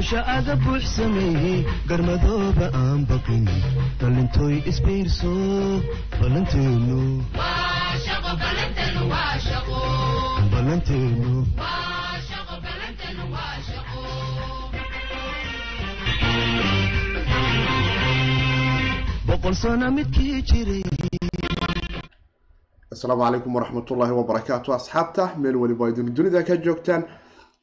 buuxsha aga buux sameeyey garmadooba aan baqin dhalintooy isbiirso ballanteenu asalaamu calaykum waraxmatullaahi wabarakaatu asxaabta meel weliba idin dunida ka joogtaan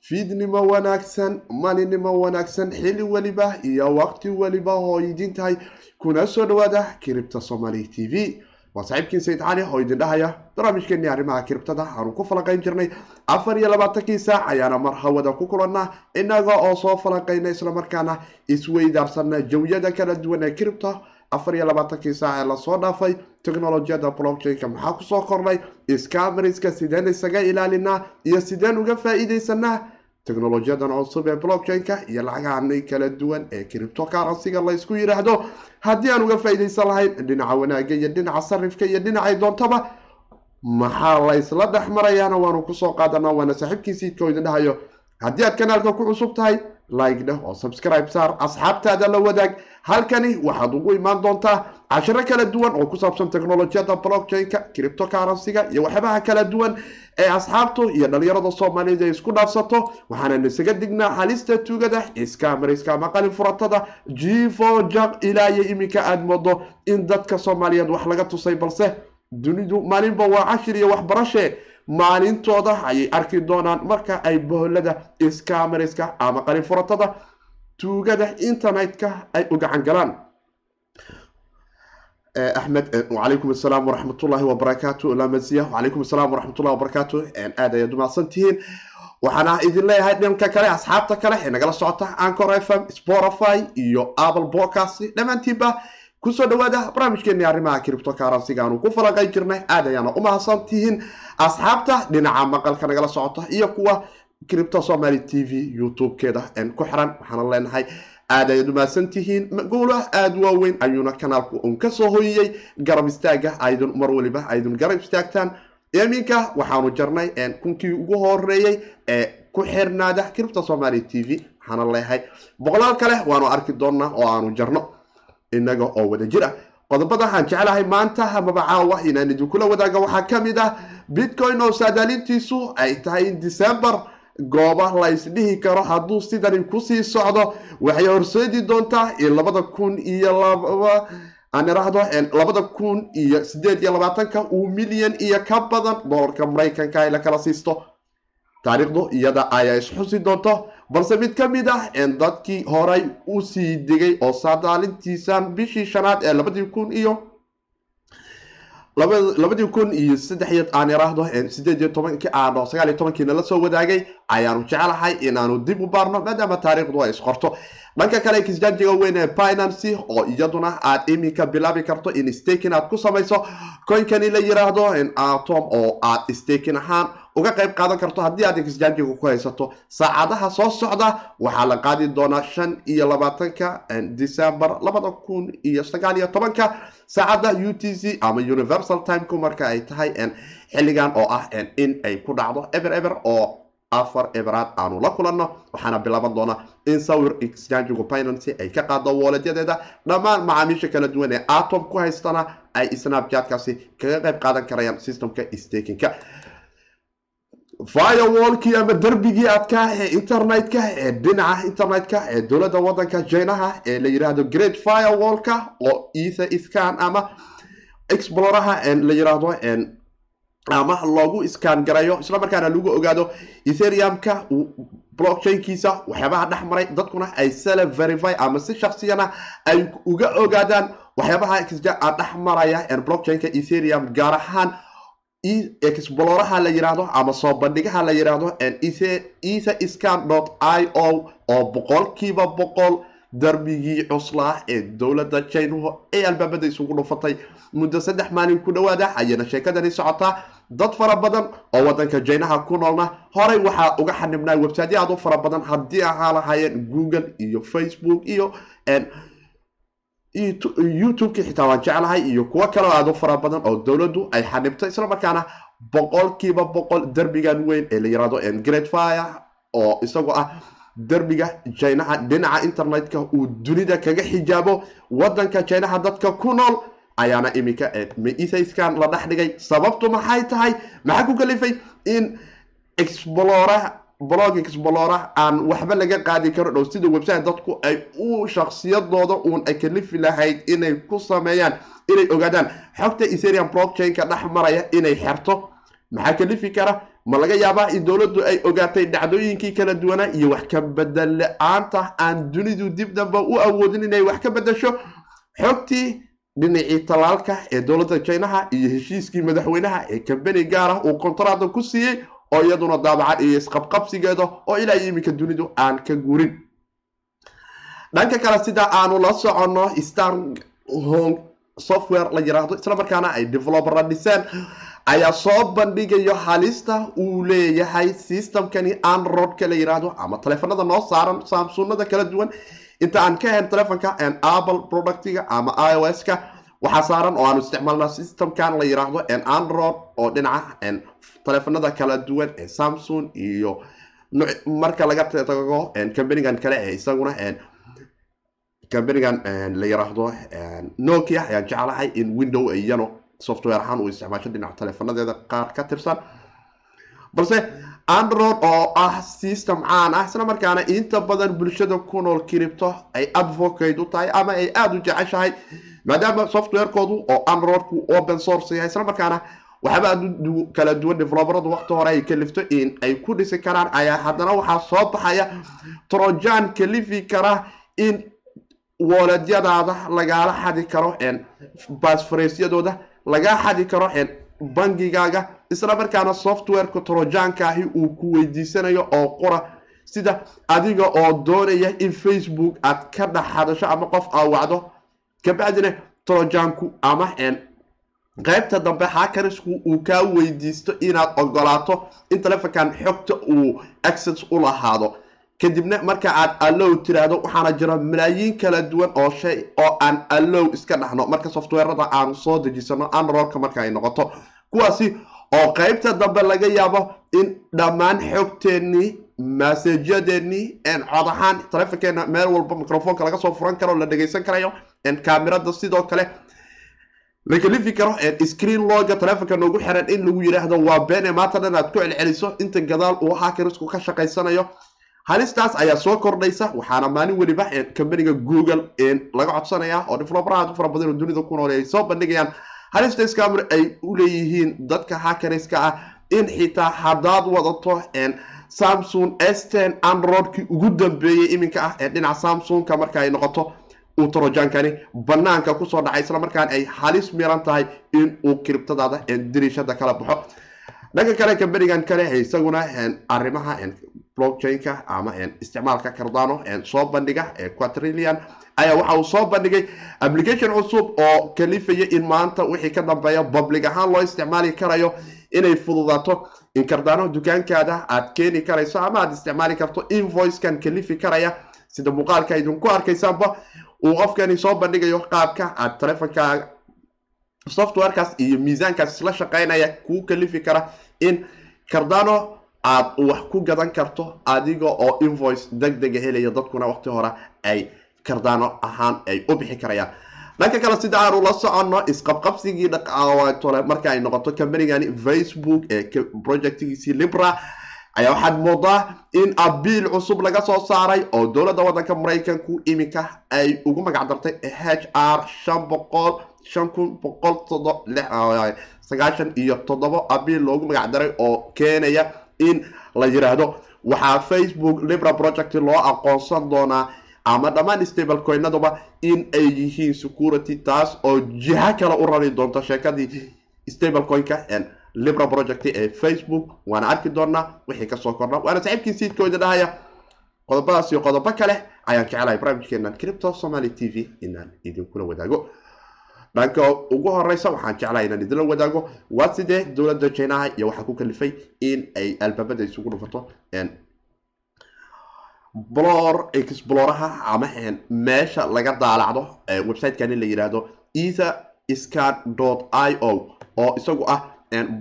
fiidnimo wanaagsan maalinimo wanaagsan xili weliba iyo waqti weliba oo idin tahay kuna soo dhawaada kiribta somali t v. Waa saaxiibkiin sayid cali oo idin dhahaya barnaamijkeeni arrimaha kiribtada aanu ku falanqayn jirnay. Afar iyo labaatankii saac ayaana mar hawada ku kulanaa inaga oo soo falanqayna islamarkaana isweydaarsana jawyada kala duwan ee kiribta afar iyo labaatankii saac ee la soo dhaafay technolojiyada blockchainka. Maxaa ku soo kordhay scamariska sideen isaga ilaalinaa iyo sideen uga faa-iideysanaa technolojiyadan cusub ee blockchainka iyo lacagahan kala duwan ee criptocurrencyga laysku yidhaahdo haddii aan uga faa-ideysan lahayn dhinaca wanaaga iyo dhinaca sarifka iyo dhinacay doontaba maxaa laysla dhex marayaana? Waanu ku soo qaadanaa waana saaxiibkiisiidka oo idin dhahayo. Haddii aad kanaalka ku cusub tahay like dheh oo subscribe saar. Asxaabtaada la wadaag halkani waxaad ugu imaan doontaa cashiro kala duwan oo ku saabsan technolojiyada blockchainka criptocurrencyga iyo waxyaabaha kala duwan ee asxaabtu iyo dhalinyarada soomaaliyed ay isku dhaafsato. Waxaanan isaga dignaa halista tuugada iskaamariska ama qalin furatada jivo jag ilaa iyo iminka aada moodo in dadka soomaaliyeed wax laga tusay balse dunidu maalinba waa cashir iyo waxbarashe maalintooda ayay arki doonaan marka ay boholada scamariska ama qalin furatada tuugada internetka ay u gacan galaan. Axmed wacalaykum asalaam waraxmatullaahi wabarakaatu lamasiya wacalaykum asalaam waraxmatullahi wabarakaatu aad ayaad umahadsan tihiin. Waxaana idin leeyahay dhanka kale asxaabta kale ee nagala socota ancor f m spotify iyo apple podcast dhammaantiinba ku soo dhawaada barnaamijkeeni arrimaha criptocurrencyga aanu ku falanqayn jirnay aad ayaana umahadsan tihiin asxaabta dhinaca maqalka nagala socota iyo kuwa cripto somaly t v youtube-keeda ku xiran waxaana leenahay aad ayaad umahadsan tihiin maguulo aada waaweyn ayuuna kanaalku un ka soo hoyiyey garab istaaga aydun mar waliba aydun garab istaagtaan iminka waxaanu jarnay kunkii ugu horeeyey ee ku xirnaada cripto somaly t v waxaana leeyahay boqolaal kale waanu arki doonaa oo aanu jarno inaga oo wada jir ah qodobada aan jeclahay maanta amaba caawa inaan idinkula wadaaga waxaa ka mid ah bitcoin oo saadaalintiisu ay tahay in december gooba la ysdhihi karo hadduu sidani ku sii socdo. Waxay horseedi doontaa in labada kun iyo laba aan iraahdo labada kun iyo sideed iyo labaatanka uu milyan iyo ka badan dolarka maraykanka ay la kala siisto. Taariikhdu iyada ayaa isxusi doonto balse mid ka mid ah dadkii horay u sii digay oo saadaalintiisan bishii shanaad ee labadii kun iyo labadii kun iyo saddexiyo aan iraahdo sideed iyo tobankii aano sagaal iyo tobankiina la soo wadaagay ayaanu jeclahay inaanu dib u baarno maadaama taariikhdu ay isqorto dhanka kale kisjaanjiga weyn ee binancy oo iyaduna aad iminka bilaabi karto in stakin aad ku samayso coinkani la yiraahdo atom oo aad stakin ahaan uga qayb qaadan karto haddii aad kisjaanjiga ku haysato saacadaha soo socda waxaa la qaadi doonaa shan iyo labaatanka december labada kun iyo sagaal iyo tobanka. Saacadda u t c ama universal timeku marka ay tahay xilligan oo ah in ay ku dhacdo ever ever oo afar eberaad aanu la kulanno. Waxaana bilaaban doonaa in sawir exchangigu binancy ay ka qaado wooladyadeeda dhammaan macaamiisha kala duwan ee atom ku haystana ay snapchatkaasi kaga qayb qaadan karayaan systemka stakinka firewallkii ama derbigii adkaa ee internetka ee dhinaca internetka ee dowladda wadanka jinaha ee la yiraahdo great firewallka oo ether scan ama exploraha la yiraahdo ama loogu iskaan garayo isla markaana lagu ogaado etheriumka blockchainkiisa waxyaabaha dhex maray dadkuna ay sele verify ama si shaksiyana ay uga ogaadaan waxyaabaha dhex maraya blockchainka etherium gaar ahaan exploraha la yiraahdo ama soo bandhigaha la yiraahdo ether scan i o oo boqolkiiba boqol darbigii cuslaa ee dowladda jinahu ee albaabada isugu dhufatay. Muddo saddex maalin ku dhawaada ayayna sheekadani socotaa. Dad fara badan oo wadanka jinaha ku noolna horey waxaa uga xanibnaa websityo aad u fara badan haddii ahaa lahaayeen google iyo facebook iyo youtube-ki xitaa waan jeclahay iyo kuwo kaleo aad u fara badan oo dowladdu ay xanibto islamarkaana boqolkiiba boqol derbigan weyn ee la yiraahdo great fire oo isagoo ah derbiga jinaha dhinaca internetka uu dunida kaga xijaabo wadanka jinaha dadka ku nool ayaana iminka maisaskan la dhex dhigay. Sababtu maxay tahay? Maxaa ku kalifay in explora blog explora aan waxba laga qaadi karo dhow. Sida website dadku ay u shaksiyadooda uun ay kalifi lahayd inay ku sameeyaan inay ogaadaan. Xogta ethereum blockchain-ka dhex maraya inay xerto maxaa kalifi kara? Ma laga yaabaa in dowladdu ay ogaatay dhacdooyinkii kala duwanaa iyo wax ka bedel la'aanta aan dunidu dib damba u awoodin inay wax ka bedasho xogtii dhinacii talaalka ee dowladda jinaha iyo heshiiskii madaxweynaha ee kambani gaar ah uu kontarada ku siiyey oo iyaduna daabacad iyo isqabqabsigeeda oo ilaa iminka dunidu aan ka guurin. Dhanka kale sida aanu la soconno star home software la yiraahdo isla markaana ay developera dhiseen ayaa soo bandhigayo halista uu leeyahay systemkani androidka la yiraahdo ama taleefanada noo saaran samsunada kala duwan. Inta aan ka ahayn telefonka apple productiga ama ios-ka waxaa saaran oo aanu isticmaalna systemkan la yiraahdo android oo dhinaca taleefanada kala duwan ee samsung iyo marka laga tago companigan kale ee isaguna companigan la yiraahdo nokia ayaan jeclahay in window iyano software ahaan uu isticmaasho dhinaca taleefanadeeda qaar ka tirsan. Balse android oo ah system caan ah isla markaana inta badan bulshada ku nool cripto ay advocate u tahay ama ay aada u jeceshahay maadaama softwarekoodu oo androidku open source yahay isla markaana waxba aad kala duwan developeradu waqti hore ay kalifto in ay ku dhisi karaan. Ayaa haddana waxaa soo baxaya trojan kalifi kara in wooledyadaada lagaala xadi karo basfreysyadooda lagaa xadi karo bangigaaga isla markaana softwareka trojanka ahi uu ku weydiisanayo oo qora sida adiga oo doonaya in facebook aad ka dhex hadasho ama qof aawacdo kabacdina trojanku ama qaybta dambe hakarisku uu kaa weydiisto inaad ogolaato in telefonkan xogta uu access u lahaado. Kadibna marka aad allow tiraahdo waxaana jira malaayiin kala duwan oo shay oo aan allow iska dhexno marka softwarada aan soo dejisano androidka marka ay noqoto. Kuwaasi oo qaybta dambe laga yaabo in dhammaan xogteennii masajyadeennii cod ahaan telefonkeena meel walba microfonka laga soo furan karo la dhegeysan karayo kamirada sidoo kale la kalifi karo screen loga telefonka noogu xiran in lagu yiraahdo waa bene maanta dhan aad ku celceliso inta gadaal uu hakerisku ka shaqaysanayo. Halistaas ayaa soo kordhaysa waxaana maalin weliba companiga google laga codsanaya oo developeraha fara badan oo dunida ku nool ay soo bandhigayaan halista scamr ay u leeyihiin dadka hakerska ah in xitaa haddaad wadato samsung s10 androidkii ugu dambeeyey iminka ah ee dhinaca samsungka marka ay noqoto uu trojankani banaanka ku soo dhacay isla markaan ay halis miran tahay in uu kiribtadaada diriishada kala baxo. Dhanka kale kambanigan kale isaguna arrimaha blockchain-ka ama isticmaalka cardano soo bandhiga quatrilian ayaa waxa uu soo bandhigay application cusub oo kalifaya in maanta wixii ka dambeeya public ahaan loo isticmaali karayo inay fududaato. In cardano dukaankaada aad keeni karayso ama aad isticmaali karto invoicekan kalifi karaya sida muuqaalka idinku arkaysaanba uu qofkani soo bandhigayo qaabka aad telefonkaaga softwarekaas iyo miisaankaas isla shaqeynaya kuu kalifi kara in cardano aad wax ku gadan karto adiga oo invoice deg dega helaya dadkuna waqti hore ay cardano ahaan ay u bixi karayaan. Dhanka kale sida aanu la soconno isqabqabsigii dhaqaatole marka ay noqoto combanigani facebook ee projectgiisii libra ayaa waxaad moodaa in abiil cusub laga soo saaray oo dowladda waddanka maraykanku iminka ay ugu magac dartay h r shan boqol shan kun boqol sagaashan iyo toddobo abiil loogu magac daray oo keenaya in la yiraahdo. Waxaa facebook libra project loo aqoonsan doonaa ama dhammaan stable coinaduba in ay yihiin security taas oo jiha kale u rari doonto sheekadii stable coinka libra project ee facebook. Waana arki doonaa wixii ka soo kordha. Waana saaxiibkii siidkooda dhahaya. Qodobadaas iyo qodobo kale ayaan jecelahay barnaamijkeenan cripto somaly t v inaan idinkula wadaago dhanka ugu horeysa waxaan jeclahay inaan idinla wadaago waa sidee dowladda jinaha iyo waxaa ku kalifay in ay albaabada isugu dhufato blor exploraha ama meesha laga daalacdo website-kan in la yidhaahdo ether scan i o oo isagu ah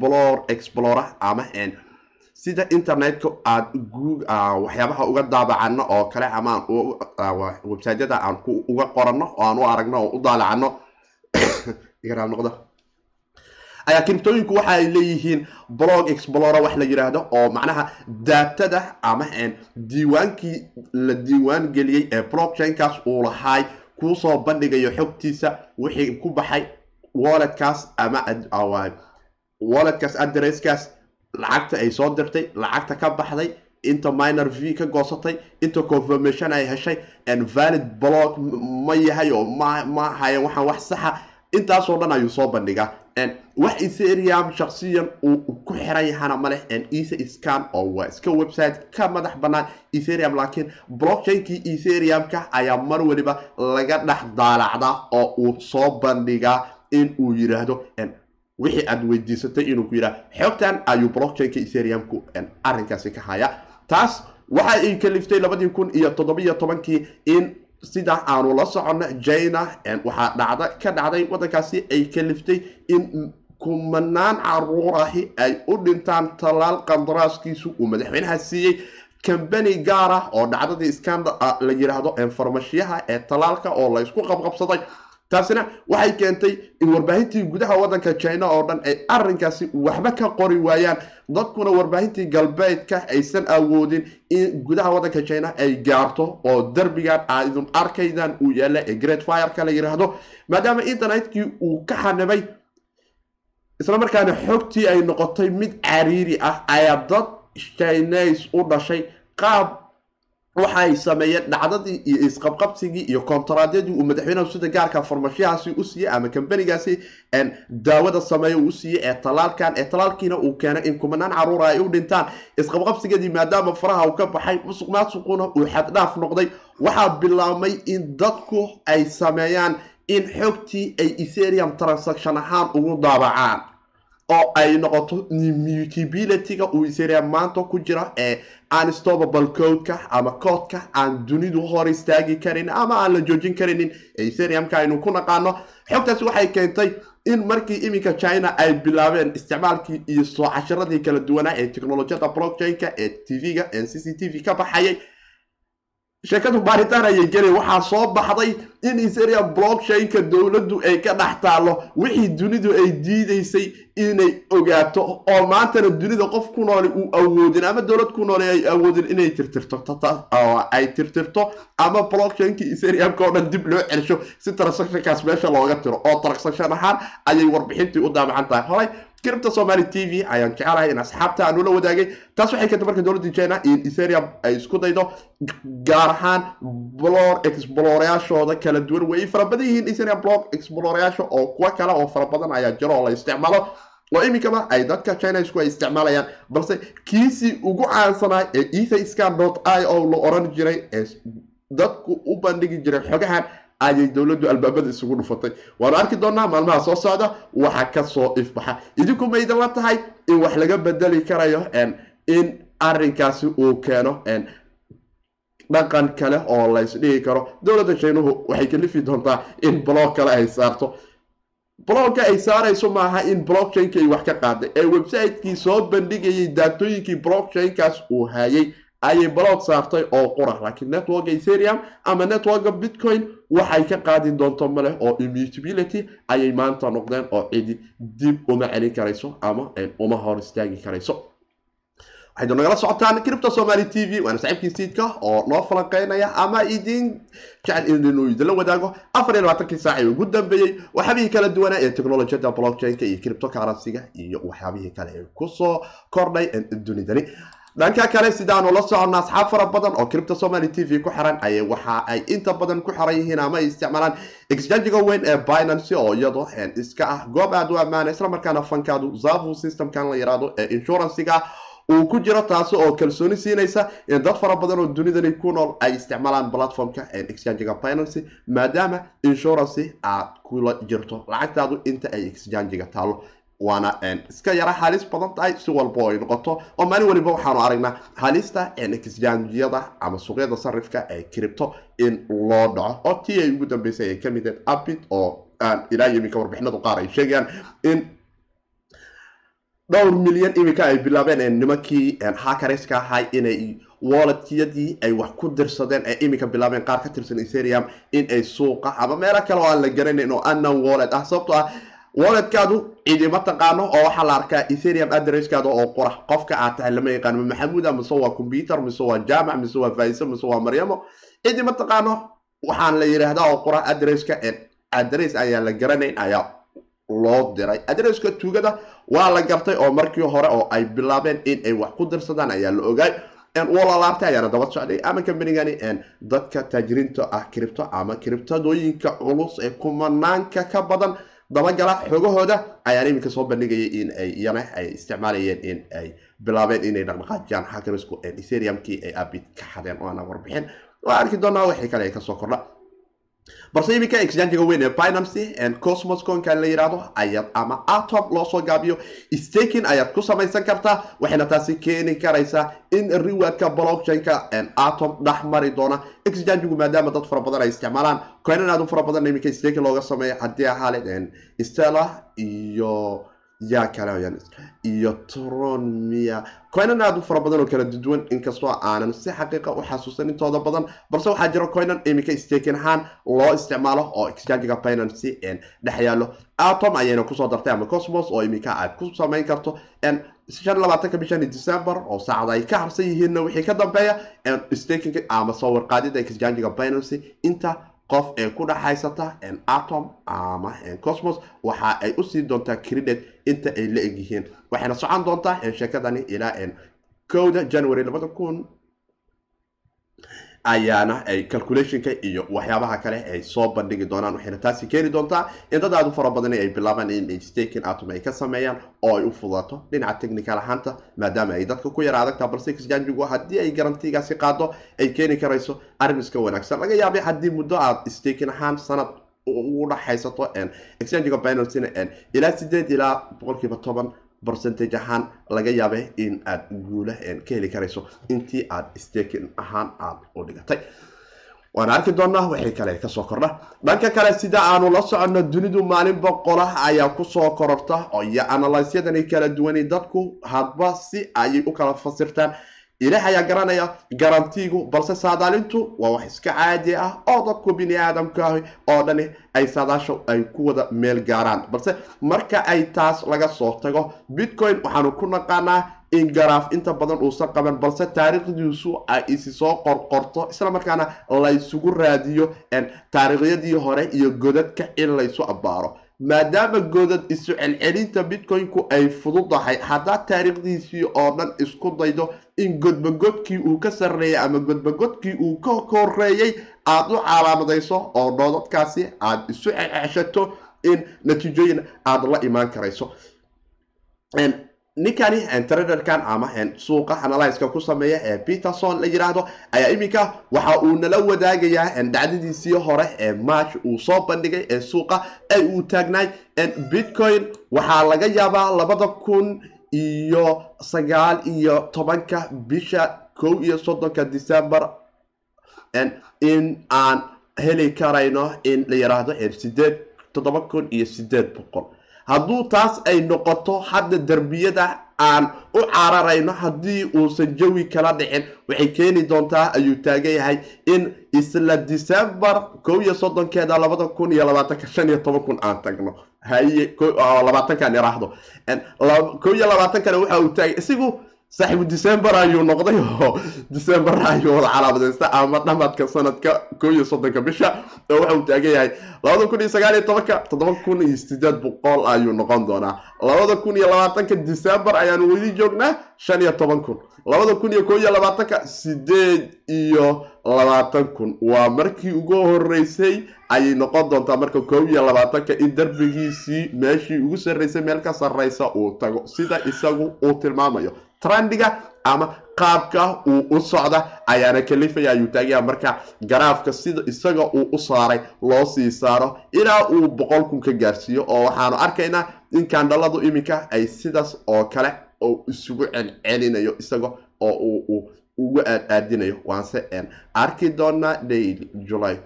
blor explora ama sida internetka aad waxyaabaha uga daabacano oo kale ama websiteyada aan uga qorano oo aan u aragno oo u daalacano noqda. Ayaa kriptooyinku waxa ay leeyihiin blog explora wax la yiraahdo oo macnaha daatada ama diiwaankii la diiwaan geliyey ee blockchainkaas uu lahaay kuusoo bandhigayo xogtiisa wixii ku baxay walletkaas ama walletkaas adresskaas lacagta ay soo dirtay lacagta ka baxday inta minor v ka goosatay inta confirmation ay heshay valid blog ma yahay oo ma hayan waxaan wax saxa intaasoo dhan ayuu soo bandhigaa wax ethereum shaksiyan uu ku xiran yahana maleh esa scan oo waa iska website ka madax banaan ethereum laakiin blockchainkii ethereum-ka ayaa mar waliba laga dhex daalacdaa oo uu soo bandhigaa in uu yiraahdo. Wixii aad weydiisatay inuu ku yidhaha xogtan ayuu blockchainka ethereum-ku arrinkaasi ka haya taas waxa ay kaliftay labadii kun iyo toddobiyo tobankii in sida aanu la socono jina waxaa dhacda ka dhacday waddankaasi ay kaliftay in kumanaan carruur ahi ay u dhintaan tallaal qandaraaskiisu uu madaxweynaha siiyey. Kambani gaar ah oo dhacdadii scandal la yiraahdo farmashiyaha ee tallaalka oo la isku qabqabsaday taasina waxay keentay in warbaahintii gudaha waddanka china oo dhan ay arrinkaasi waxba ka qori waayaan. Dadkuna warbaahintii galbeedka aysan awoodin in gudaha waddanka china ay gaarto oo derbigan aidun arkaydan uu yaalla ee great fireka la yiraahdo. Maadaama internetkii uu ka xanibay isla markaana xogtii ay noqotay mid cariiri ah ayaa dad chinese u dhashay. Qaab waxay sameeyeen dhacdadii iyo isqabqabsigii iyo kontaraadyadii uu madaxweynaha sida gaarka farmashiyahaasi u siiyey ama kambanigaasi daawada sameeya uu siiyey ee talaalkan ee talaalkiina uu keenay in kumanaan caruura ay u dhintaan. Isqabqabsigeedii maadaama faraha uu ka baxay musuq maasuquna uu xaddhaaf noqday. Waxaa bilaabmay in dadku ay sameeyaan in xogtii ay ethereum transaction ahaan ugu daabacaan oo ay noqoto mutabilityga uu ethereum maanta ku jira ee unstoppable codeka ama koodka aan dunidu hor istaagi karin ama aan la joojin karinin ethereumka aynu ku naqaano. Xogtaasi waxay keentay in markii iminka china ay bilaabeen isticmaalkii iyo soo casharadii kala duwanaa ee technolojiyada blockchain-ka ee tv-ga ee c c t v ka baxayay sheekadu baaritaan ayay gelay waxaa soo baxday in ethereum blockchain-ka dowladdu ay ka dhex taallo wixii dunidu ay diidaysay inay ogaato oo maantana dunida qof ku nooli uu awoodin ama dowlad ku nooli ay awoodin inay tirtirto. Ay tirtirto ama blockchain-kii ethereum-ka oo dhan dib loo celsho si transactionkaas meesha looga tiro oo transaction ahaan ayay warbixintii u daabacan tahay. Horay kiribta somali t v ayaan jecelahay in asxaabta aan ula wadaagay. Taas waxay keentay marka dowladda china in ethereum ay isku daydo gaar ahaan blor explorayaashooda kala duwan. Way fara badan yihiin ethereum blog explorayaasha oo kuwa kale oo fara badan ayaa jiro oo la isticmaalo. Oo iminkaba ay dadka chinesku ay isticmaalayaan balse kiisii ugu caansanaa ee etherscan dot i o la oran jiray ee dadku u bandhigi jiray xogahan ayay dowladdu albaabada isugu dhufatay. Waanu arki doonaa maalmaha soo socda waxa ka soo ifbaxa. Idinku ma idinla tahay in wax laga bedeli karayo in arinkaasi uu keeno dhaqan kale oo laysdhigi karo. Dowladda shiinuhu waxay kalifi doontaa in blog kale ay saarto. Blogka ay saarayso maaha in blockchainka ay wax ka qaaday. Ee website-kii soo bandhigayay daatooyinkii blockchainkaas uu hayay ayay blog saartay oo qura laakiin networka ethereum ama networka bitcoin waxay ka qaadi doonto maleh oo immutability ayay maanta noqdeen oo cidi dib uma celin karayso ama uma hor istaagi karayso. Waxaydu nagala socotaan cripto somali t v waana saaxiibkii siidka oo noo falanqeynaya ama idin jecel inuu idinla wadaago afar iyo labaatankii saac ee ugu dambeeyey. Waxyaabihii kala duwanaa ee technolojiyada blockchain-ka iyo cripto currency-ga iyo waxyaabihii kale ee ku soo kordhay dunidani dhanka kale sidaanu la soconna asxaab fara badan oo cripto somali t v ku xiran ay waxa ay inta badan ku xiran yihiin ama ay isticmaalaan exchangiga weyn ee binancy oo iyadoo iska ah. Goob aada u ammaana islamarkaana fankaadu zavu systemkan la yiraahdo ee inshuransiga uu ku jiro taasi oo kalsooni siinaysa in dad fara badan oo dunidani ku nool ay isticmaalaan platformka exchangiga binancy maadaama insurance aad kula jirto. Lacagtaadu inta ay exchangiga taalo waana iska yara halis badan tahay si walba ay noqoto. Oo maalin waliba waxaanu aragnaa halista exchangyada ama suuqyada sarifka ee cripto in loo dhaco. Oo tii ay ugu dambeysay ay ka mid ahayd abit oo ilaa iminka warbixinadu qaar ay sheegayaan in dhowr milyan iminka ay bilaabeen nimankii hakareska ahay inay walletyadii ay wax ku dirsadeen ay iminka bilaabeen qaar ka tirsan ethereum in ay suuqa ama meelo kale oo aan la garanayn oo unknown wallet ah. Sababtoo ah walletkaadu cidima taqaano oo waxaa la arkaa ethereum adresskaada oo qora qofka aad tahay lama yaqaano maxamuuda mise waa computer mise waa jaamac mise waa faise mise waa maryamo. Cidima taqaano waxaan la yidhaahdaa oo qora adresska adress ayaan la garanayn ayaa loo diray. Adresska tuugada waa la gartay oo markii hore oo ay bilaabeen in ay wax ku dirsadaan ayaa la ogaay. Walalaabtay ayaana daba socday. Ama kambanigani dadka taajiriinta ah cripto ama criptadooyinka culus ee kumanaanka ka badan dabagala xogahooda ayaan iminka soo bandhigayay in ay iyana ay isticmaalayeen in ay bilaabeen inay dhaqdhaqaajiyaan. Hackersku ethereumkii ay abid ka xadeen oo ana warbixin waa arki doonaa wixii kale ay ka soo kordha balse iminka exchangiga weyn ee binancy cosmos conka la yidhaahdo ayaad ama atom loosoo gaabiyo. Staking ayaad ku samaysan kartaa waxayna taasi keeni karaysaa in rewardka blockchainka atom dhex mari doona. Exchangigu maadaama dad fara badan ay isticmaalaan coinan aad u fara badan iminka staking looga sameeya haddii ahaale stella iyo yaa kale iyo tronia coinan aad u fara badan oo kala duwan inkastoo aanan si xaqiiqa u xasuusan intooda badan. Balse waxaa jira coinan iminka staking ahaan loo isticmaalo oo exchangiga binancy dhex yaalo atom ayayna ku soo dartay ama cosmos oo iminka aad ku samayn karto. Shan labaatanka bishani december oo saacada ay ka harsan yihiinna wixii ka dambeeya staking ama sawir qaadida exchangiga binancy inta qof ee ku dhexaysata atom ama cosmos waxa ay u sii doontaa credit inta ay la egyihiin. Waxayna socon doontaa sheekadani ilaa kowda january labada kun ayaana ay calculationka iyo waxyaabaha kale ay soo bandhigi doonaan. Waxayna taasi keeni doontaa in dad aad u fara badan ay bilaabaan in staking atom ay ka sameeyaan oo ay u fudato dhinaca technical ahaanta maadaama ay dadka ku yara adagtaa balse exchangigu haddii ay garantigaasi qaado ay keeni karayso arrin iska wanaagsan. Laga yaabay haddii muddo aad staking ahaan sanad ugu dhexaysato exchangiga binancyna ilaa sideed ilaa boqolkiiba toban percentage ahaan laga yaabay in aad guula ka heli karayso intii aad staking ahaan aad u dhigatay. Waan arki doonaa wixii kale ka soo kordha dhanka kale sida aanu la soconno dunidu maalin boqolah ayaa ku soo kororta iyo analysyadani kala duwani dadku hadba si ayay u kala fasirtaan ilaah ayaa garanaya garantigu balse saadaalintu waa wax iska caadi ah oo dadku bini aadamka oo dhani ay saadaasha ay ku wada meel gaaraan. Balse marka ay taas laga soo tago bitcoin waxaanu ku naqaanaa in garaaf inta badan uusan qaban balse taariikhdiisu ay isi soo qorqorto islamarkaana laysugu raadiyo taariikhyadii hore iyo godadka in laysu abbaaro maadaama godad isu celcelinta bitcoin-ku ay fududahay haddaad taariikhdiisii oo dhan isku daydo in godbagodkii uu ka sarreeyay ama godbagodkii uu ka koreeyay aada u calaamadayso oo dhoodadkaasi aada isu ceshato in natiijooyin aada la imaan karayso ninkani traderkan ama suuqa analyska ku sameeya ee peterson la yiraahdo ayaa iminka waxa uu nala wadaagayaa dhacdadiisii hore ee march uu soo bandhigay ee suuqa ay uu taagnaay bitcoin. Waxaa laga yaabaa labada kun iyo sagaal iyo tobanka bisha kow iyo soddonka december in aan heli karayno in la yiraahdo sideed toddoba kun iyo sideed boqol hadduu taas ay noqoto hadda derbiyada aan u cararayno haddii uusan jawi kala dhicin waxay keeni doontaa ayuu taagan yahay in isla december kow iyo soddonkeeda labada kun iyo labaatanka shan iyo toban kun aan tagno. Haye labaatankan iraahdo kow iyo labaatankana waxa uu taagay isigu saaxiibu december ayuu noqday oo december ayuu wada calaamadeysta ama dhamadka sanadka kow iyo soddonka bisha oo waxa uu taagan yahay. labada kun iyo sagaal iyo tobanka toddoba kun iyo sideed boqol ayuu noqon doonaa. labada kun iyo labaatanka december ayaanu weli joognaa shan iyo toban kun labada kun iyo kow iyo labaatanka sideed iyo labaatan kun waa markii ugu horeysay ayay noqon doontaa marka kow iyo labaatanka in darbigiisii meeshii ugu sarreysay meel ka sarreysa uu tago sida isagu uu tilmaamayo trendiga ama qaabka uu u socda ayaana kalifaya ayuu taagaya marka garaafka sida isaga uu u saaray loo sii saaro ilaa uu boqol kun ka gaarsiiyo oo waxaanu arkaynaa in kandhaladu iminka ay sidaas oo kale oo isugu celcelinayo isaga oo uu ugu aadaadinayo waanse arki doonaa daily july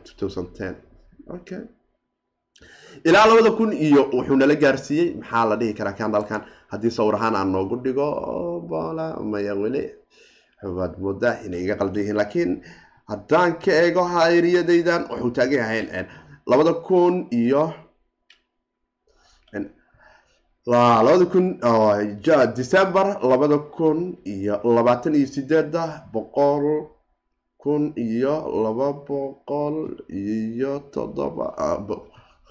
ilaa labada kun iyo wuxuu nala gaarsiiyey maxaa la dhihi karaa kandhalkan haddii sawir ahaan aan noogu dhigo bola maya weli? Waad moodaa inay iga qaldan yihiin. Laakiin haddaan ka eego hayriyadaydan wuxuu taagan yahay labada kun iyo labada kun december labada kun iyo labaatan iyo sideeda boqol kun iyo laba boqol iyo toddoba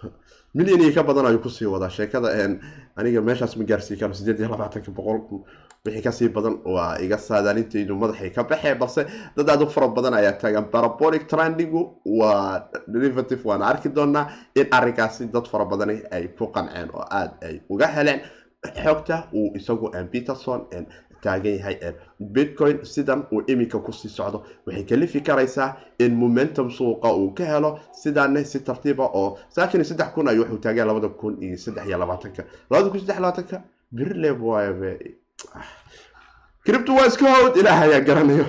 milyan ka badan ayuu ku sii wadaa. Sheekada aniga meeshaas ma gaarsii karo sideed iyo labaatanka boqol wixii ka sii badan waa iga saadaalintaydu madaxay ka baxee balse dad aad u fara badan ayaa taagan. Parabolic trendigu waa derivative waana arki doonaa in arrinkaasi dad fara badani ay ku qanceen oo aada ay uga heleen. Xogta uu isagu peterson taagan yahay bitcoin sidan uu iminka ku sii socdo. Waxay kalifi karaysaa in momentum suuqa uu ka helo. Sidaane si tartiiba oo sagaashan iyo saddex kun ay wuxuu taagan labada kun iyo saddex iyo labaatanka. Labada kun saddex labaatanka? Birleb cripto waa iska howd ilaah ayaa garanayo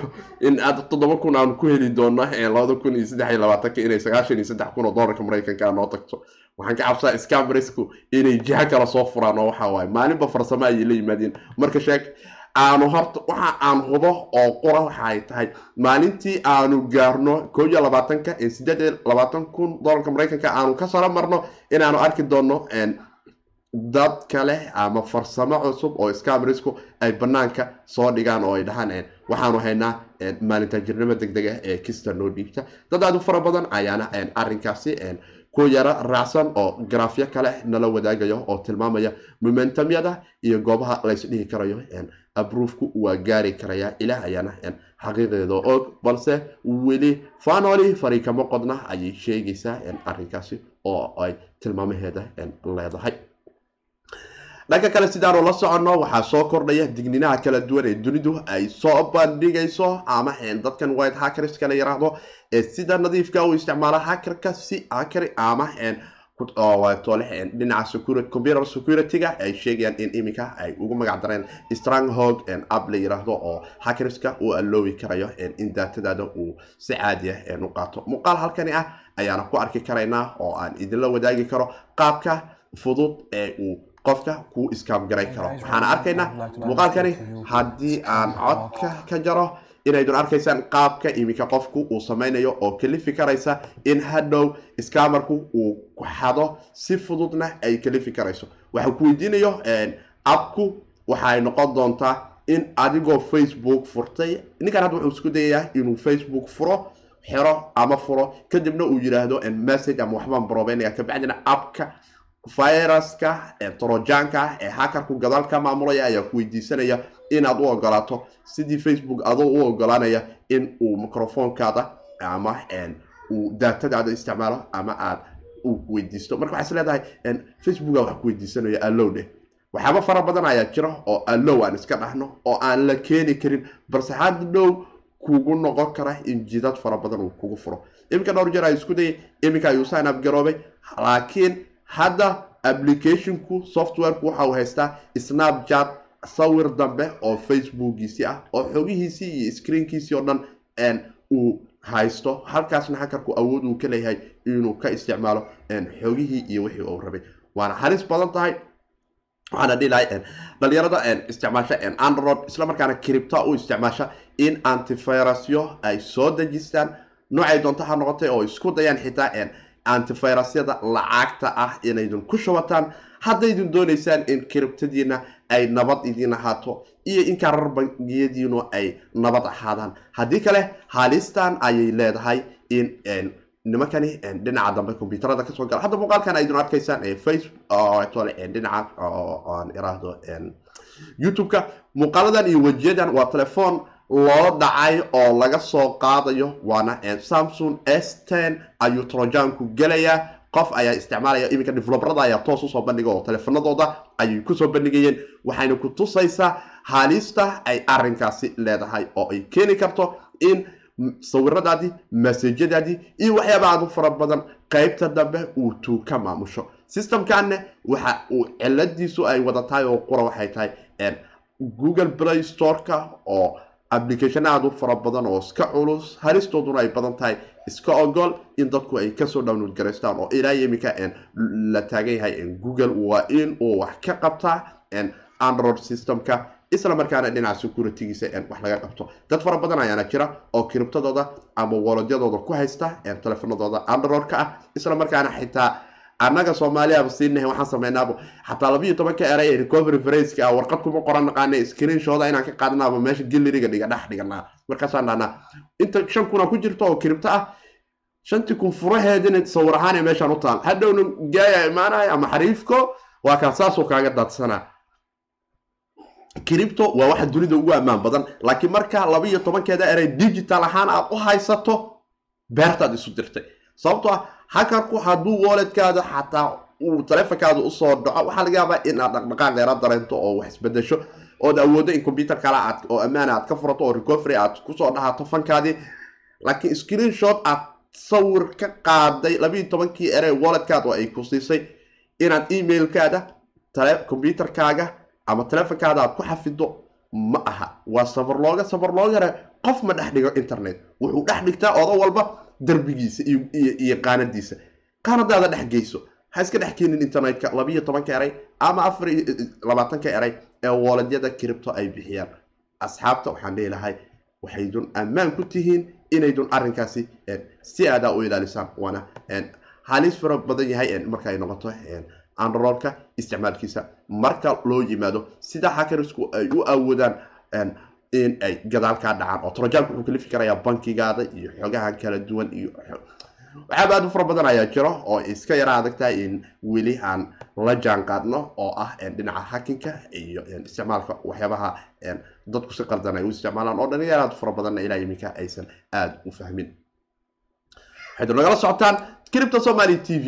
in aad toddoba kun aan ku heli doono labada kun iyo saddex iyo labaatanka inay sagaashan iyo saddex kun oo doolarka maraykanka noo tagto. Waxaan ka cabsaa scamrisku inay jiha kala soo furaan oo waxa waaye maalinba farsamo ayay la yimaadeen. Marka sheeg aanu horta waxa aan hubo oo qura waxa ay tahay. Maalintii aanu gaarno koo iyo labaatanka sideed labaatan kun doolarka maraykanka aanu ka saro marno inaanu arki doono dad kale ama farsamo cusub oo scamrisku ay banaanka soo dhigaan oo ay dhahaan waxaanu haynaa maalintaajirnimo deg dega ee kista noo dhiibta dad aad u fara badan ayaana arrinkaasi ku yaro raacsan oo garaafyo kale nala wadaagayo oo tilmaamaya momentumyada iyo goobaha laysdhihi karayo abruufku waa gaari karaya ilaah ayaana xaqiiqeeda og balse weli fanoli fariikamo qodna ayay sheegaysaa arrinkaasi oo ay tilmaamaheeda leedahay. Dhanka kale sidaanu la soconno waxaa soo kordhaya digninaha kala duwan ee dunidu ay soo bandhigayso ama dadkan white hackerska la yiraahdo ee sida nadiifka u isticmaala hackerka si hacker ama dhinaca computer security-ga ay sheegayaan in iminka ay ugu magac dareen stronghold app la yiraahdo oo hackerska uu alloobi karayo in daatadaada uu si caadi ah u qaato. Muuqaal halkani ah ayaana ku arki karaynaa oo aan idinla wadaagi karo qaabka fudud ee uu qofka kuu iskaam garay karo. Waxaana arkaynaa muuqaalkani haddii aan codka ka jaro inaydun arkaysaan qaabka iminka qofku uu samaynayo oo kalifi karaysa in hadhow scamarku uu xado si fududna ay kalifi karayso waxaa ku weydiinayo abku waxay noqon doontaa in adigoo facebook furtay ninkan hadda wuxuu isku dayayaa inuu facebook furo xero ama furo kadibna uu yiraahdo message ama waxbaan brobeynaya kabacdina abka viruska trojanka ee hackerku gadaal ka maamulaya ayaa ku weydiisanaya inaad u ogolaato sidii facebook adoo u ogolaanaya in uu microfonkaada ama uu daatadaada isticmaalo ama aad uu weydiisto. Marka waxaa is leedahay facebooka wax ku weydiisanaya allow dheh waxyaaba fara badan ayaa jira oo allow aan iska dhahno oo aan la keeni karin balse hadhow kugu noqon kara in jidad fara badan uu kugu furo. Iminka dhowr jeer ay isku dayay iminka ayuu sign garoobay laakiin hadda applicationku softwareku waxa uu haystaa snapchat sawir dambe oo facebookiisii ah oo xogihiisii iyo screenkiisii oo dhan uu haysto. Halkaasna hackerku awood uu ka leeyahay inuu ka isticmaalo xogihii iyo wixii uu rabay. Waana halis badan tahay. Waxaana dhihi lahay dhalinyarada isticmaasha android islamarkaana cripta u isticmaasha in antivirusyo ay soo dejistaan. Noocay doonto ha noqotay oo isku dayaan xitaa antivirusyada lacagta ah inaydun ku shubataan haddaydun doonaysaan in criptadiina ay nabad idiin ahaato iyo in karar bangiyadiinu ay nabad ahaadaan. Haddii kale halistan ayay leedahay in nimankani dhinaca dambe combyuuterada ka soo gala. Hadda muuqaalkan aydun arkaysaan facebook dhinaca aan iraahdo youtube-ka. Muuqaaladan iyo wejiyadan waa telefoon loo dhacay oo laga soo qaadayo waana samsung s ten ayuu trojanku gelayaa qof ayaa isticmaalaya iminka develoberada ayaa toos u soo bandhiga oo teleefanadooda ayay ku soo bandhigayeen waxayna ku tusaysaa halista ay arinkaasi leedahay oo ay keeni karto in sawiradaadii masajadaadii iyo waxyaaba aad u fara badan qeybta dambe uu tuu ka maamusho. Systemkanne waxa uu ciladiisu ay wadatahay oo qura waxay tahay google play storeka oo application aada u fara badan oo iska culus halistooduna ay badan tahay iska ogol in dadku ay ka soo download garaystaan oo ilaa iminka la taagan yahay google waa in uu wax ka qabtaa android systemka isla markaana dhinaca securitygiisa wax laga qabto. Dad fara badan ayaana jira oo kiribtadooda ama waladyadooda ku haysta telefonadooda androidka ah isla markaana xitaa annaga soomaaliyaaba siinahay waxaan sameynaaba xataa labiiyo tobanka eray recovery fraceka ah warqad kuma qoran naqaana screenshooda inaan ka qaadanaaba meesha gilleriga dhiga dhex dhiganaa markaasaan dhahnaa. Inta shan kuna ku jirto oo kiribto ah shantii kun furaheedina sawir ahaan meeshaan u taal. Hadhowna gaaya imaanaya ama xariifko waa kaan saasuu kaaga daadsanaa. Cripto waa waxa dunida ugu ammaan badan. Laakiin marka laba iyo tobankeeda eray digital ahaan aad u haysato beertaad isu dirtay. Sababtoo ah hakarku hadduu walletkaada xataa uu taleefonkaada u soo dhaco waxaa laga yaabaa in aad dhaqdhaqaaq dheera dareento oo wax isbedesho ood awooddo in computer kale aad oo ammaana aad ka furato oo recovery aad ku soo dhahato fankaadii laakiin screenshot aad sawir ka qaaday labiiyo tobankii erey walletkaada oo ay ku siisay inaad emailkaada tale computerkaaga ama telefonkaada aad ku xafido ma aha. Waa safar looga safar looga yara qof ma dhex dhigo internet. Wuxuu dhex dhigtaa odo walba darbigiisa iyo qaanadiisa qaanadaada dhex geyso. Ha iska dhex keenin internetka labiiyo tobanka eray ama afar labaatanka eray ee wooledyada kiribto ay bixiyaan. Asxaabta waxaan dhihi lahay waxaydun ammaan ku tihiin inaydun arrinkaasi si aadaa u ilaalisaan. Waana halis fara badan yahay marka ay noqoto androidka isticmaalkiisa. Marka loo yimaado sida hackersku ay u awoodaan in ay gadaal kaa dhacaan oo trojanka wuxuu kalifi karayaa bankigaada iyo xogahan kala duwan iyo waxaaba aad u fara badan ayaa jiro oo iska yara adagtahay in weli aan la jaan qaadno oo ah dhinaca hackinka iyo isticmaalka waxyaabaha dadku si qaldan ay u isticmaalaan oo dhalinyaro aad u fara badanna ilaa iminka aysan aada u fahmin. Waxaydu nagala socotaan cripto somaly t v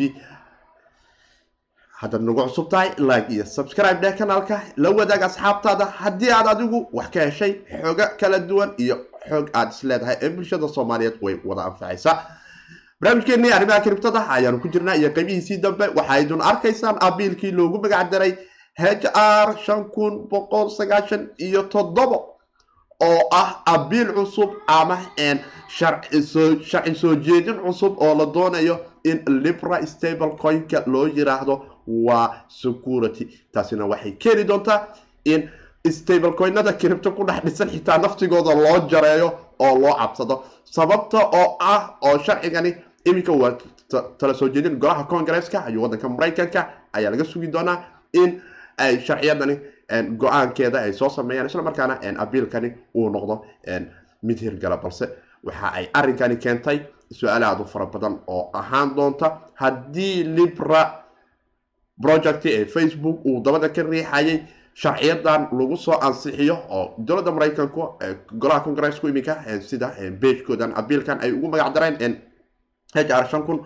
haddaad nagu cusub tahay like iyo subscribe dheh kanaalka la wadaag asxaabtaada haddii aad adigu wax ka heshay xoogo kala duwan iyo xoog aad isleedahay ee bulshada soomaaliyeed way wada anfacaysaa barnaamijkeenii arrimaha kiribtada ayaanu ku jirnaa iyo qeybihiisii dambe waxaydun arkaysaan abiilkii loogu magac daray h r shan kun boqol sagaashan iyo toddobo oo ah abiil cusub ama sharci soo jeedin cusub oo la doonayo in libra stable coinka loo yiraahdo waa security. Taasina waxay keeni doontaa in stable coinada kiribto ku dhex dhisan xitaa naftigooda loo jareeyo oo loo cabsado. Sababta oo ah oo sharcigani iminka waa tala soo jeedin golaha congresska iyo waddanka maraykanka ayaa laga sugi doonaa in ay sharciyadani go'aankeeda ay soo sameeyaan isla markaana abiilkani uu noqdo mid hirgala balse waxa ay arrinkani keentay su'aale aad u fara badan oo ahaan doonta. Haddii libra project ee facebook uu dabada ka riixayay sharciyadan lagu soo ansixiyo oo dowladda maraykanku golaha congresku iminka sida beejkoodan abiilkan ay ugu magac dareen r shan kun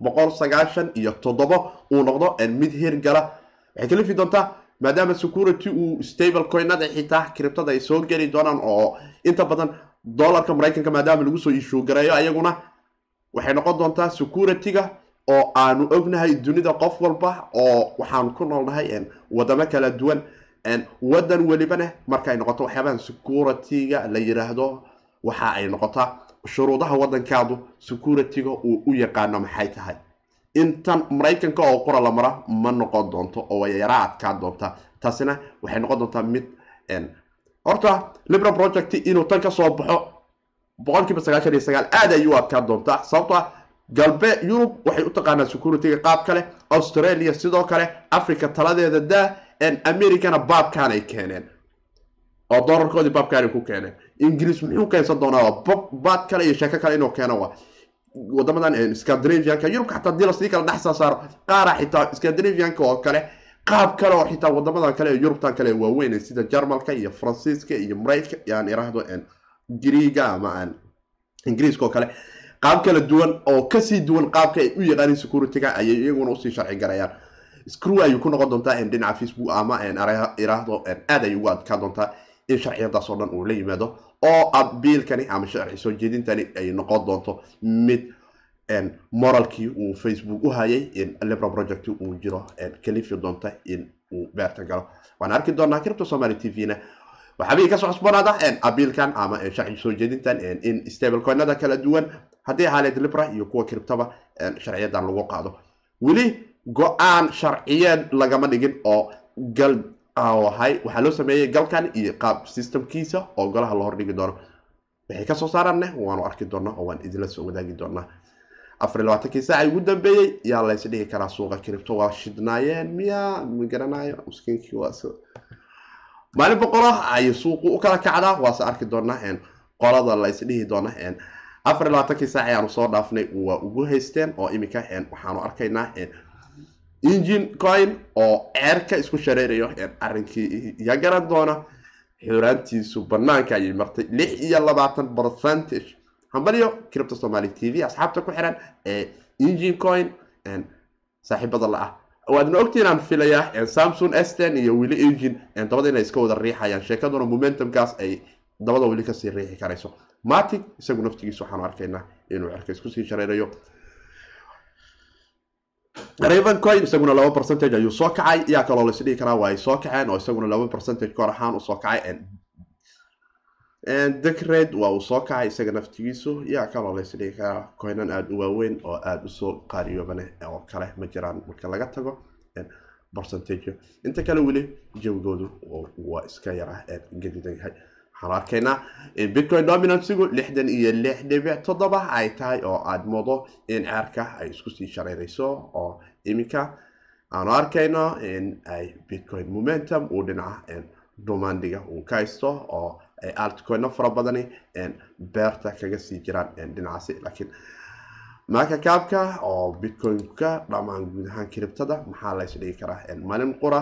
boqol sagaashan iyo toddobo uu noqdo mid hirgala waxay kalifi doontaa maadaama security uu stable coinada xitaa kiribtada ay soo geli doonaan oo inta badan dollarka maraykanka maadaama lagu soo ishuu gareeyo ayaguna waxay noqon doontaa security-ga oo aanu ognahay dunida qof walba oo waxaan ku noolnahay wadamo kala duwan wadan welibana markaay noqoto waxyaabahan security-ga la yiraahdo waxa ay noqotaa shuruudaha wadankaadu security-ga uu u yaqaano maxay tahay. Intan maraykanka oo qura la mara ma noqon doonto oo way yaraa adkaan doontaa. Taasina waxay noqon doontaa mid horta libra project inuu tan ka soo baxo boqolkiiba sagaashan iyo sagaal aad ayuu adkaan doontaa. Sababto ah galbe yurub waxay u taqaanaa security-ga qaab kale australia sidoo kale africa taladeeda daa americana baabkan ay keeneen. Oo dolarkoodii baabkan ay ku keeneen. Ingiriis muxuu keensan doonaa baad kale iyo sheeko kale inuu keeno wa wadamadan scandinavianka yurubka xataa dii la sii kala dhex soo saaro qaara xitaa scandinavianka oo kale qaab kale oo xitaa wadamadan kale yurubtan kale waaweyn sida jarmalka iyo faransiiska iyo maraykanka aan iraahdo griiga ama ingiriiska oo kale qaab kala duwan oo ka sii duwan qaabka ay u yaqaanin security-ga ayay iyaguna u sii sharci garayaan. Screw ayuu ku noqon doontaa dhinaca facebook ama iraahdo aad ay ugu adkaan doontaa in sharciyadaas oo dhan uu la yimaado oo abiilkani ama sharci soo jeedintani ay noqon doonto mid moralkii uu facebook u hayay in libra project uu jiro kalifi doonta in uu beerta galo. Waan arki doonaa cripto somaly t v-na. Waxaabay ka soo cusbanaada abiilkan ama sharci soo jeedintan in stable coinada kala duwan haddii ahaaleed libra iyo kuwa kiribtaba sharciyadan lagu qaado. Weli go'aan sharciyeed lagama dhigin oo gal wahay waxaa loo sameeyey galkan iyo qaab systemkiisa oo golaha la hordhigi doono. Waxay ka soo saaraanne waanu arki doonaa oo waan idinla soo wadaagi doonaa. Afar labaatankii saaca ugu dambeeyey yaa lays dhihi karaa suuqa cripto waa shidnaayeen miya ma garanayo miskiinkii waa maalin boqolo ayay suuqu u kala kacdaa waase arki doonaa qolada lays dhihi doona afar iyo labaatankii saac ayaanu soo dhaafnay waa ugu haysteen oo iminka waxaanu arkaynaa engine coin oo ceerka isku shareerayo arrinkii yaa garan doona. Xuraantiisu banaanka ayay martay lix iyo labaatan percentage. Hambalyo cripto somaali t v asxaabta ku xiran ee engine coin saaxiibada la ah. Waadna ogtiin aan filayaa samsung esten iyo wili engine dabada inay iska wada riixayaan. Sheekaduna momentumkaas ay dabada weli ka sii riixi karayso matic isagu naftigiisa waxaanu arkaynaa inuu cerka isku sii shareerayo. Raven coin isaguna laba percentage ayuu soo kacay. Yaa kaloo lais dhihi karaa waa soo kaceen oo isaguna laba percentage kor ahaan u soo kacay. Decred waa uu soo kacay isaga naftigiisu. Yaa kaloo lais dhihi karaa coinan aada u waaweyn oo aada u soo qaariyoobane oo kale ma jiraan marka laga tago. Percentage inta kale weli jawigoodu waa iska yara gadidan yahay waxaanu arkaynaa in bitcoin dominansigu lixdan iyo lix dhibic toddoba ay tahay oo aada moodo in ceerka ay isku sii shareerayso oo iminka. Aanu arkayno in ay bitcoin momentum uu dhinaca domandiga uu ka haysto oo ay altcoino fara badani beerta kaga sii jiraan dhinacaasi. Laakiin markakaabka oo bitcoin-ka dhammaan guud ahaan kiribtada maxaa lays dhigi karaa? Maalin qura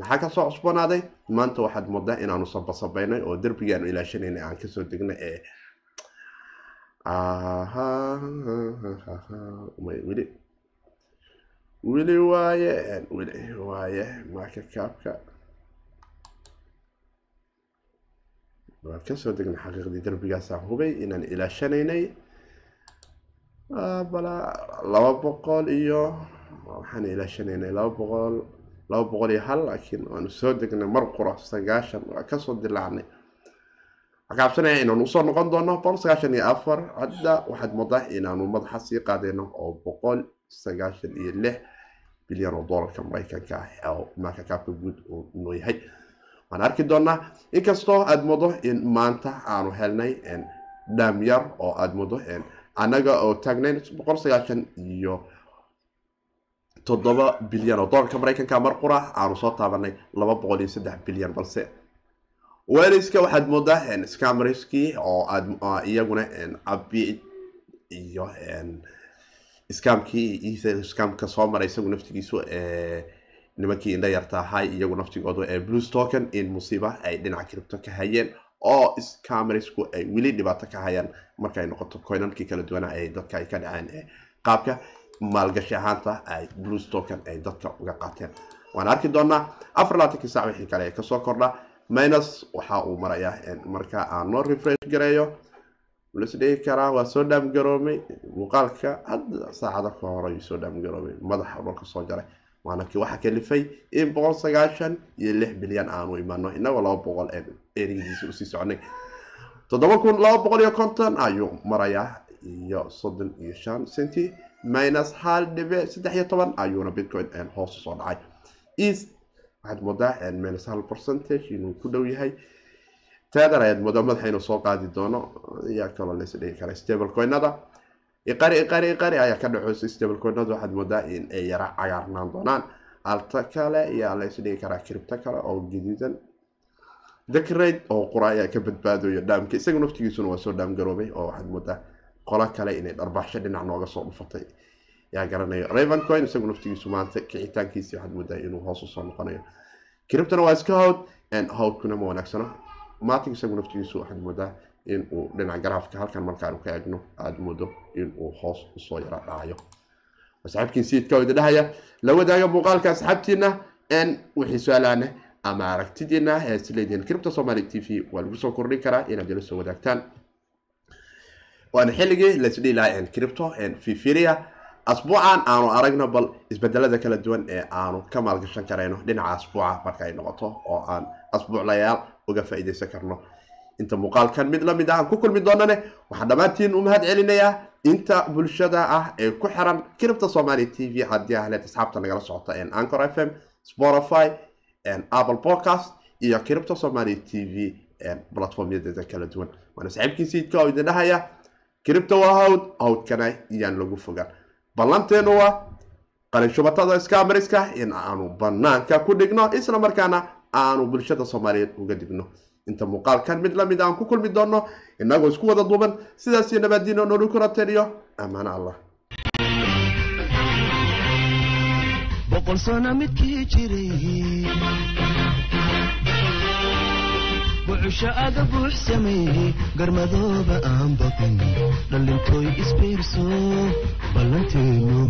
maxaa ka soo cusbanaaday maanta waxaad moodaa inaanu sabasabaynay oo derbigii aanu ilaashanayna aan ka soo degnay ee weli weli waaye weli waaye. Markakaabka waan ka soo degnay xaqiiqdii derbigaasaan hubay inaan ilaashanaynay. Bala laba boqol iyo waxaan ilaashanaynay laba boqol laba boqol iyo hal laakiin waanu soo degnay mar qura sagaashan waa ka soo dilaacnay. Waxkaabsanaya inaanu u soo noqon doono boqol sagaashan iyo afar. Hadda waxaad moodaa inaanu madaxa sii qaadayno oo boqol sagaashan iyo lix bilyan oo doolarka maraykanka ah oo markakaabka guud uu noo yahay. Waan arki doonaa inkastoo aada moodo in maanta aanu helnay dham yar oo aada moodo annaga oo taagnayn boqol sagaashan iyo toddoba bilyan oo doolarka maraykanka mar qura aanu soo taabanay laba boqol iyo saddex bilyan balse weliska waxaad moodaa scamriskii oo aad iyaguna abi iyo scamka soo maray isagu naftigiisu nimankii indha yarta ahay iyagu naftigoodu ee blues token in musiiba ay dhinaca cripto ka hayeen oo scamrisku ay weli dhibaato ka hayaan markaay noqoto coinankii kala duwanaa ee dadka ay ka dhaceen qaabka maalgashi ahaanta ay blues token ay dadka uga qaateen. Waan arki doonaa afar laatankii sac wixii kale ee ka soo kordha. Minus waxa uu marayaa marka aan noo refresh gareeyo. Las dhigi karaa waa soo dhaamgaroomay muuqaalka hadda saacada ka hor ayuu soo dhaamgaroomay madaxa dhulka soo jaray. Waana waxaa kalifay in boqol sagaashan iyo lix bilyan aanu imano inagoo laba boqol erigdiisa u sii soconay toddoba kun laba boqol iyo konton ayuu marayaa iyo soddon iyo shan centi minus hal dhibic saddex iyo toban ayuuna bitcoin hoos u soo dhacay. East waxaad moodaa minus hal percentage inuu ku dhow yahay. Tether ayaad moodaa madaxa inuu soo qaadi doono. Yaa kaloo lays dhigi kara stable coinada. Iqari iqari iqari ayaa ka dhacoysay stable coinada waxaad moodaa in ay yara cagaarnaan doonaan. Alta kale yaa lays dhigi karaa cripto kale oo gaduudan decrate oo qura ayaa ka badbaadayo dhaamka isaga naftigiisuna waa soo dhaamgaroobay oo waxaad moodaa qolo kale inay dharbaaxsho dhinac nooga soo dhufatay. Yaa garanayo raven coin isagu naftigiisu maanta kicitaankiisi waxaad moodaa inuu hoos u soo noqonayo. Criptona waa iska hawd hawdkuna ma wanaagsano. Matic isagu naftigiisu waxaad moodaa in uu dhinaca garaafka halkan markaanu ka eegno aada moodo in hoos u soo yara dhacayo asxaabkiin siidka oo idindhahaya la wadaaga muuqaalka asxaabtiina wixii su'aalaana ama aragtidiina ee isleediin cripto somaly t v waa lagu soo kordhin karaa inaad ila soo wadaagtaan waana xilligii laisdhihi lahaa cripto fifiria. Asbuucan aanu aragno bal isbedelada kala duwan ee aanu ka maalgashan karayno dhinaca asbuuca marka ay noqoto oo aan asbuuclayaal uga faa-iideysan karno. Inta muuqaalkan mid la mid ah aan ku kulmi doonane waxaan dhammaantiin u mahad celinayaa inta bulshada ah ee ku xiran cripto somaly t v. Haddii ahleed asxaabta nagala socota ancor f m spotify apple podcast iyo cripto somaly t v platformyadeeda kala duwan. Waana saaxiibkii sayidka oo idin dhahaya cripto waa hawd hawdkana iyaan lagu fogaan. Ballanteenu waa qalin shubatada scamariska in aanu banaanka ku dhigno isla markaana aanu bulshada soomaaliyeed uga digno inta muuqaalkan mid la mid aan ku kulmi doono inagoo isku wada duuban sidaas iyo nabaadiino noolu kula taliyo ammaano allah. Boqol sano midkii jiray bucusho aga buux sameeyey garmadooba aan baqin dhalintooy isbiirso ballanteenu